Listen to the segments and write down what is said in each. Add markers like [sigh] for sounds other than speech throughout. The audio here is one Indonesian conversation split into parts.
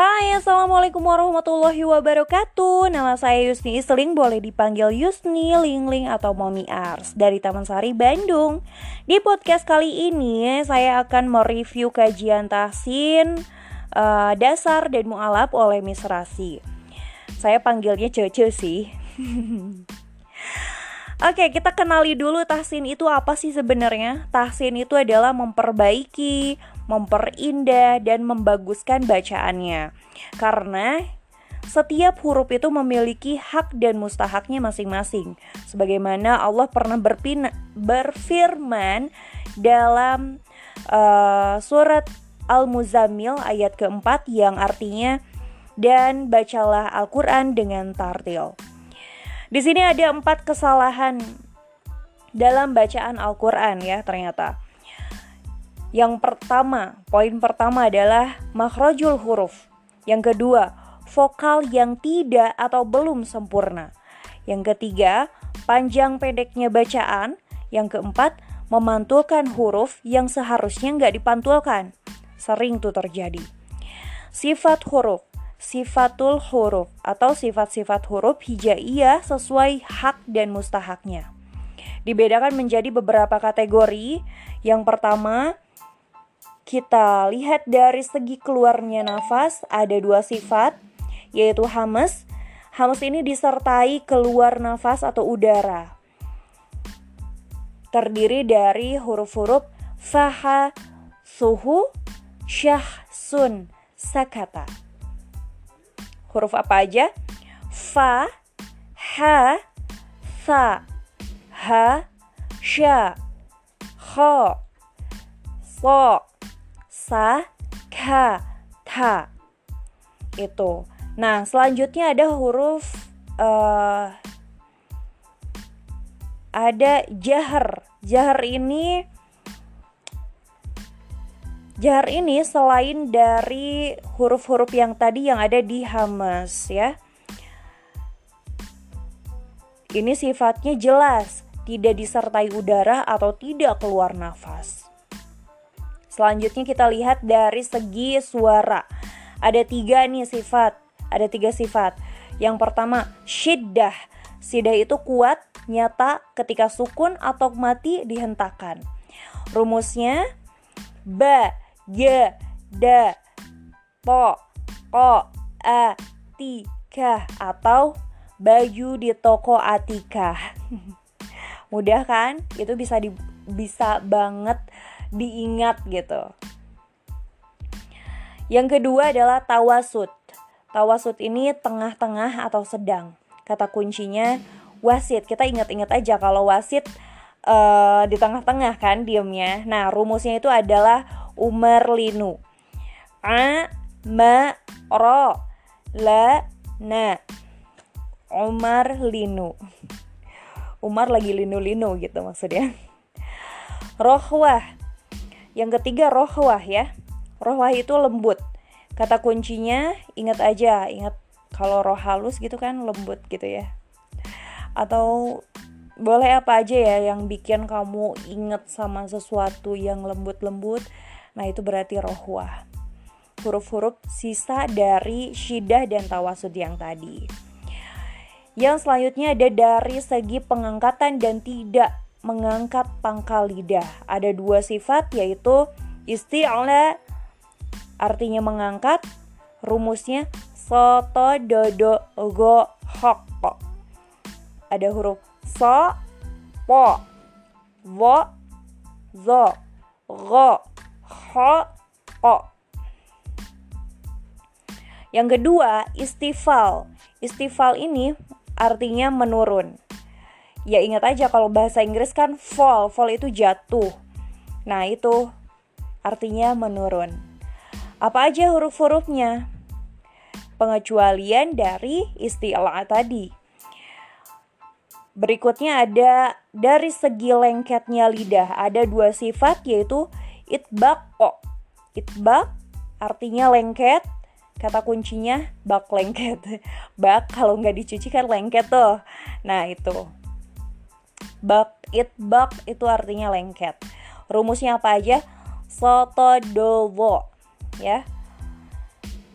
Hai, Assalamualaikum warahmatullahi wabarakatuh. Nama saya Yusni Isling, boleh dipanggil Yusni, Lingling, atau Mommy Ars Dari Taman Sari, Bandung. Di podcast kali ini, saya akan mereview kajian tahsin uh, Dasar dan mu'alaf oleh Miss Rasi. Saya panggilnya Cece sih. [laughs] Oke, kita kenali dulu tahsin itu apa sih sebenarnya? Tahsin itu adalah memperbaiki, memperindah, dan membaguskan bacaannya. Karena setiap huruf itu memiliki hak dan mustahaknya masing-masing. Sebagaimana Allah pernah berpina, berfirman dalam uh, surat Al-Muzammil ayat keempat yang artinya dan bacalah Al-Quran dengan tartil. Di sini ada empat kesalahan dalam bacaan Al-Quran ya ternyata. Yang pertama, poin pertama adalah makhrajul huruf. Yang kedua, vokal yang tidak atau belum sempurna. Yang ketiga, panjang pendeknya bacaan. Yang keempat, memantulkan huruf yang seharusnya nggak dipantulkan. Sering tuh terjadi. Sifat huruf sifatul huruf atau sifat-sifat huruf hijaiyah sesuai hak dan mustahaknya. Dibedakan menjadi beberapa kategori. Yang pertama, kita lihat dari segi keluarnya nafas ada dua sifat yaitu hamas. Hamas ini disertai keluar nafas atau udara. Terdiri dari huruf-huruf faha, suhu, syah, sun, sakata huruf apa aja? Fa, ha, sa, ha, sha, kho, so, sa, ka, ta. Itu. Nah, selanjutnya ada huruf uh, ada jahar. Jahar ini Jahar ini selain dari huruf-huruf yang tadi yang ada di Hamas ya. Ini sifatnya jelas, tidak disertai udara atau tidak keluar nafas. Selanjutnya kita lihat dari segi suara. Ada tiga nih sifat, ada tiga sifat. Yang pertama, syiddah. Syiddah itu kuat, nyata ketika sukun atau mati dihentakkan. Rumusnya ba ya da po ko a tika atau baju di toko atika [laughs] mudah kan itu bisa di, bisa banget diingat gitu. Yang kedua adalah tawasud. Tawasud ini tengah-tengah atau sedang. Kata kuncinya wasit. Kita ingat-ingat aja kalau wasit uh, di tengah-tengah kan diemnya nah rumusnya itu adalah Umar Linu A Ma Ro La Na Umar Linu Umar lagi linu-linu gitu maksudnya. Rohwah Yang ketiga rohwah ya Rohwah itu lembut Kata kuncinya ingat aja Ingat kalau roh halus gitu kan lembut gitu ya Atau boleh apa aja ya yang bikin kamu inget sama sesuatu yang lembut-lembut Nah itu berarti rohwah. Huruf-huruf sisa dari syidah dan tawasud yang tadi. Yang selanjutnya ada dari segi pengangkatan dan tidak mengangkat pangkal lidah. Ada dua sifat yaitu isti'la artinya mengangkat, rumusnya soto dodo go hok. Ada huruf so, po, vo, zo, go, ho, o. Yang kedua, istifal. Istifal ini artinya menurun. Ya ingat aja kalau bahasa Inggris kan fall, fall itu jatuh. Nah, itu artinya menurun. Apa aja huruf-hurufnya? Pengecualian dari istilah tadi. Berikutnya ada dari segi lengketnya lidah ada dua sifat yaitu itbak kok itbak artinya lengket kata kuncinya bak lengket [laughs] bak kalau nggak dicuci kan lengket tuh nah itu bak itbak itu artinya lengket rumusnya apa aja soto dovo ya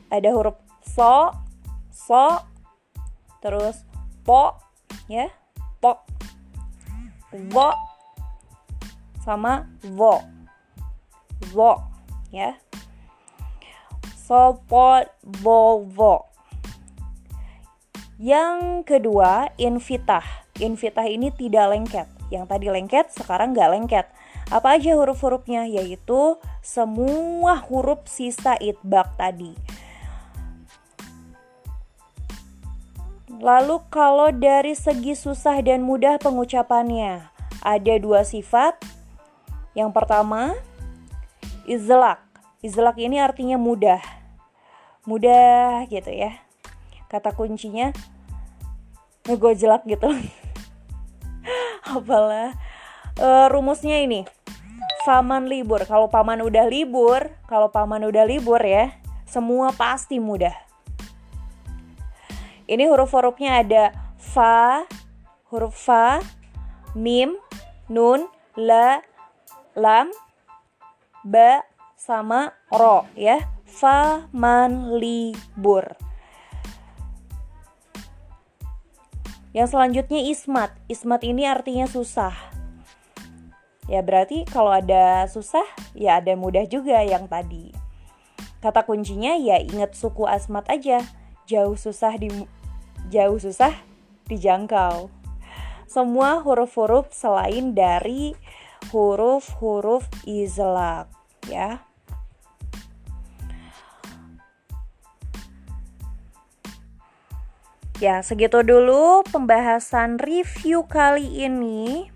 ada huruf so, so, terus po, ya, po, vo, sama vo, vo, ya. So, po, vo, vo. Yang kedua, invitah. Invitah ini tidak lengket. Yang tadi lengket, sekarang nggak lengket. Apa aja huruf-hurufnya? Yaitu semua huruf sisa itbak tadi. Lalu kalau dari segi susah dan mudah pengucapannya, ada dua sifat. Yang pertama, izlak. Izlak ini artinya mudah. Mudah gitu ya kata kuncinya ngegojlak gitu [laughs] apalah. Uh, rumusnya ini. Paman libur. Kalau paman udah libur kalau paman udah libur ya semua pasti mudah. Ini huruf-hurufnya ada fa huruf fa mim nun la lam ba sama ro ya. Fa man libur Yang selanjutnya ismat. Ismat ini artinya susah. Ya berarti kalau ada susah, ya ada mudah juga yang tadi. Kata kuncinya ya ingat suku asmat aja. Jauh susah di jauh susah dijangkau. Semua huruf-huruf selain dari huruf-huruf izlak ya. Ya, segitu dulu pembahasan review kali ini.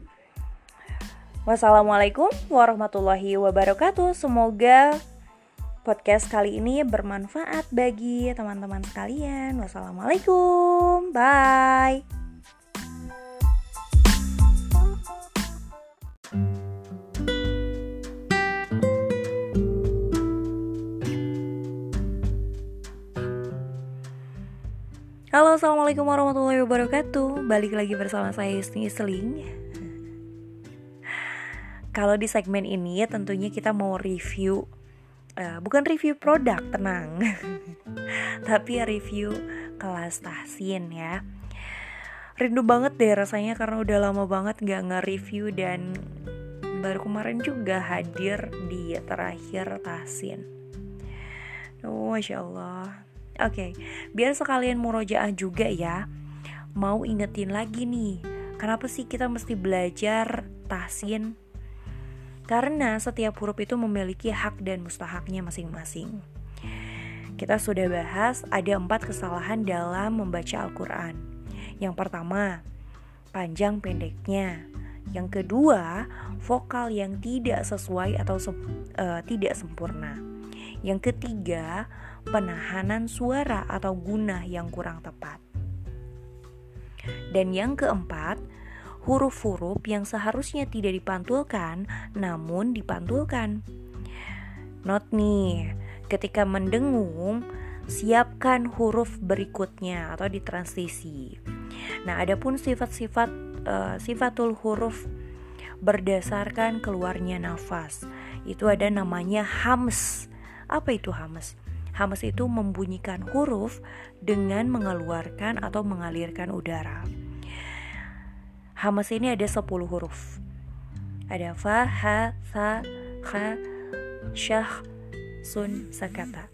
Wassalamualaikum warahmatullahi wabarakatuh. Semoga podcast kali ini bermanfaat bagi teman-teman sekalian. Wassalamualaikum. Bye. Halo assalamualaikum warahmatullahi wabarakatuh. Balik lagi bersama saya Yusni Seling Kalau di segmen ini tentunya kita mau review uh, Bukan review produk, tenang. [laughs] Tapi review kelas tahsin ya. Rindu banget deh rasanya karena udah lama banget gak nge-review Dan baru kemarin juga hadir di terakhir tahsin. Oh, Masya Allah Oke, okay, biar sekalian murojaah juga ya. Mau ingetin lagi nih, kenapa sih kita mesti belajar tahsin? Karena setiap huruf itu memiliki hak dan mustahaknya masing-masing. Kita sudah bahas ada empat kesalahan dalam membaca Al-Quran. Yang pertama, panjang pendeknya. Yang kedua, vokal yang tidak sesuai atau uh, tidak sempurna. Yang ketiga, penahanan suara atau guna yang kurang tepat. Dan yang keempat, huruf-huruf yang seharusnya tidak dipantulkan namun dipantulkan. Not nih, ketika mendengung, siapkan huruf berikutnya atau di transisi. Nah, adapun sifat-sifat uh, sifatul huruf berdasarkan keluarnya nafas. Itu ada namanya hams. Apa itu hams? Hamas itu membunyikan huruf dengan mengeluarkan atau mengalirkan udara. Hamas ini ada 10 huruf. Ada fa, ha, tha, kha, syah, sun, sakata.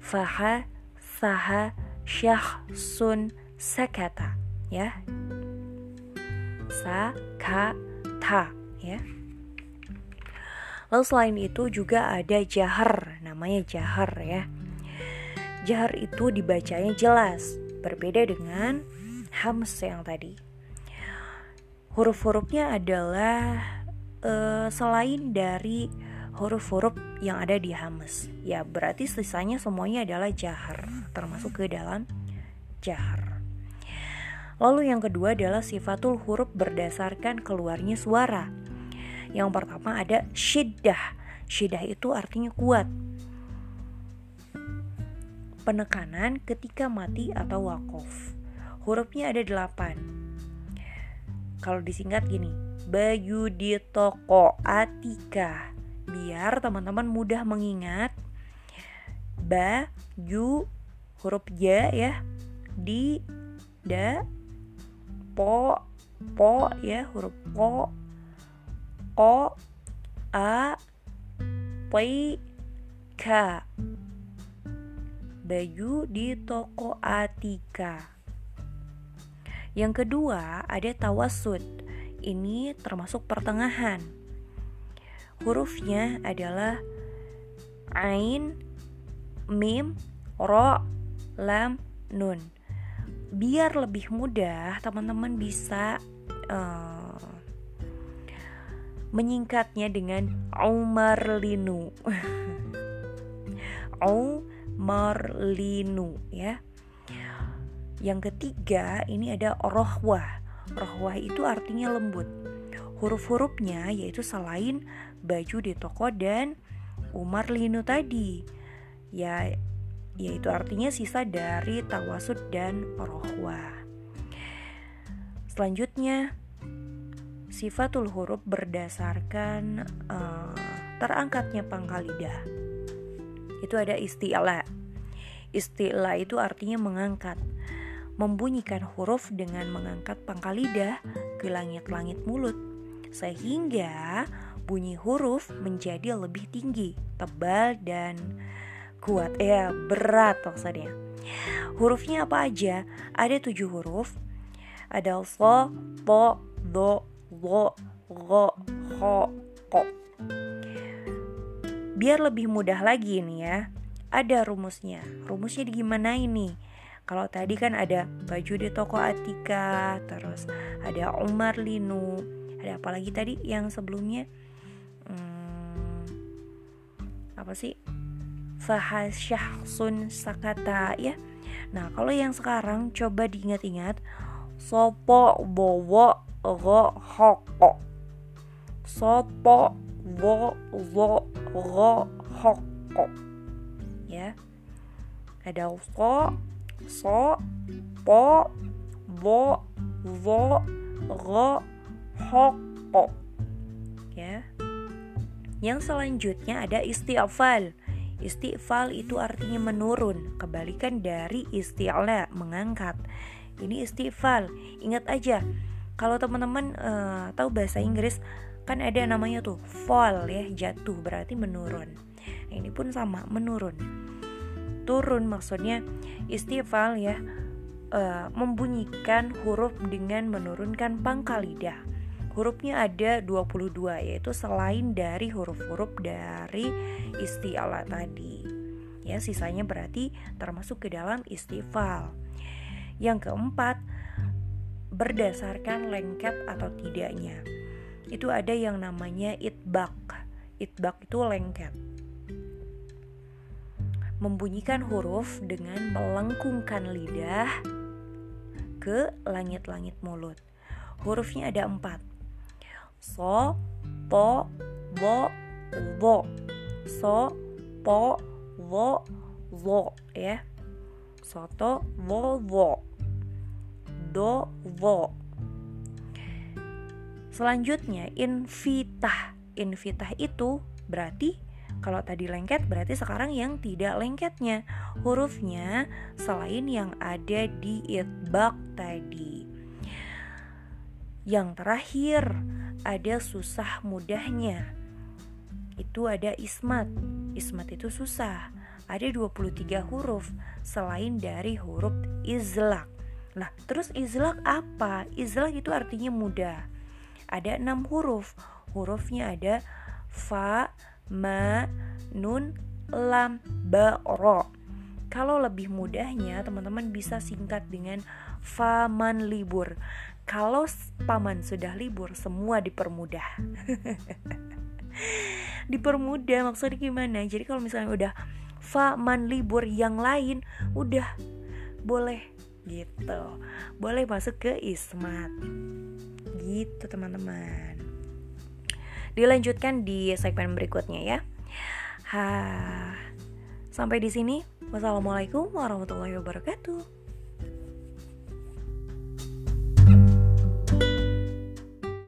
Faha, saha, syah, sun, sakata. Ya. Sa, ka, ta. Ya. Lalu selain itu juga ada jahar, namanya jahar ya. Jahar itu dibacanya jelas, berbeda dengan hams yang tadi. Huruf-hurufnya adalah uh, selain dari huruf-huruf yang ada di hams. Ya, berarti sisanya semuanya adalah jahar, termasuk ke dalam jahar. Lalu yang kedua adalah sifatul huruf berdasarkan keluarnya suara. Yang pertama ada syiddah. Syiddah itu artinya kuat penekanan ketika mati atau wakaf. Hurufnya ada delapan. Kalau disingkat gini, Bayu di toko Atika. Biar teman-teman mudah mengingat ba ju huruf ja ya di da po po ya huruf po ko a pi ka baju di toko Atika. Yang kedua ada tawasud. Ini termasuk pertengahan. Hurufnya adalah ain mim ro lam nun. Biar lebih mudah teman-teman bisa uh, menyingkatnya dengan Umarlinu. [laughs] Umarlinu ya. Yang ketiga ini ada rohwah. Rohwah itu artinya lembut. Huruf-hurufnya yaitu selain baju di toko dan Umarlinu tadi. Ya yaitu artinya sisa dari tawasud dan rohwah. Selanjutnya sifatul huruf berdasarkan uh, terangkatnya pangkal lidah. Itu ada isti'la. Isti'la itu artinya mengangkat. Membunyikan huruf dengan mengangkat pangkal lidah ke langit-langit mulut. Sehingga bunyi huruf menjadi lebih tinggi, tebal, dan kuat. Ya, berat maksudnya. Hurufnya apa aja? Ada tujuh huruf. Ada so, po, do, wo, go, ho, ko. Biar lebih mudah lagi nih ya, ada rumusnya. Rumusnya gimana ini? Kalau tadi kan ada baju di toko Atika, terus ada Umar Linu, ada apa lagi tadi yang sebelumnya? Hmm, apa sih? Fahasyahsun sakata ya. Nah, kalau yang sekarang coba diingat-ingat sopo bowo ro hoko sopo wo wo ro hoko ya. Ada so so po wo wo ro hoko ya. Yang selanjutnya ada istighfal. Istighfal itu artinya menurun, kebalikan dari isti'la, mengangkat. Ini istighfal. Ingat aja, kalau teman-teman uh, tahu bahasa Inggris kan ada namanya tuh fall ya jatuh berarti menurun. Nah, ini pun sama menurun. Turun maksudnya istighfal ya uh, membunyikan huruf dengan menurunkan pangkal lidah hurufnya ada 22 yaitu selain dari huruf-huruf dari isti'ala tadi. Ya sisanya berarti termasuk ke dalam istifal yang keempat berdasarkan lengket atau tidaknya. Itu ada yang namanya itbak. Itbak itu lengket. Membunyikan huruf dengan melengkungkan lidah ke langit-langit mulut. Hurufnya ada empat. So, po, wo, wo. So, po, wo, wo. Ya. Soto, wo, wo do vo selanjutnya invitah. Invitah itu berarti kalau tadi lengket berarti sekarang yang tidak lengketnya. Hurufnya selain yang ada di itbak tadi. Yang terakhir ada susah mudahnya. Itu ada ismat. Ismat itu susah. Ada 23 huruf selain dari huruf izlak. Nah, terus izlak apa? Izlak itu artinya mudah. Ada enam huruf. Hurufnya ada fa, ma, nun, lam, ba, ro. Kalau lebih mudahnya, teman-teman bisa singkat dengan faman libur. Kalau paman sudah libur, semua dipermudah. [laughs] dipermudah maksudnya gimana? Jadi kalau misalnya udah faman libur yang lain, udah boleh gitu boleh masuk ke ismat gitu teman-teman. Dilanjutkan di segmen berikutnya ya. Ha sampai di sini. Wassalamualaikum warahmatullahi wabarakatuh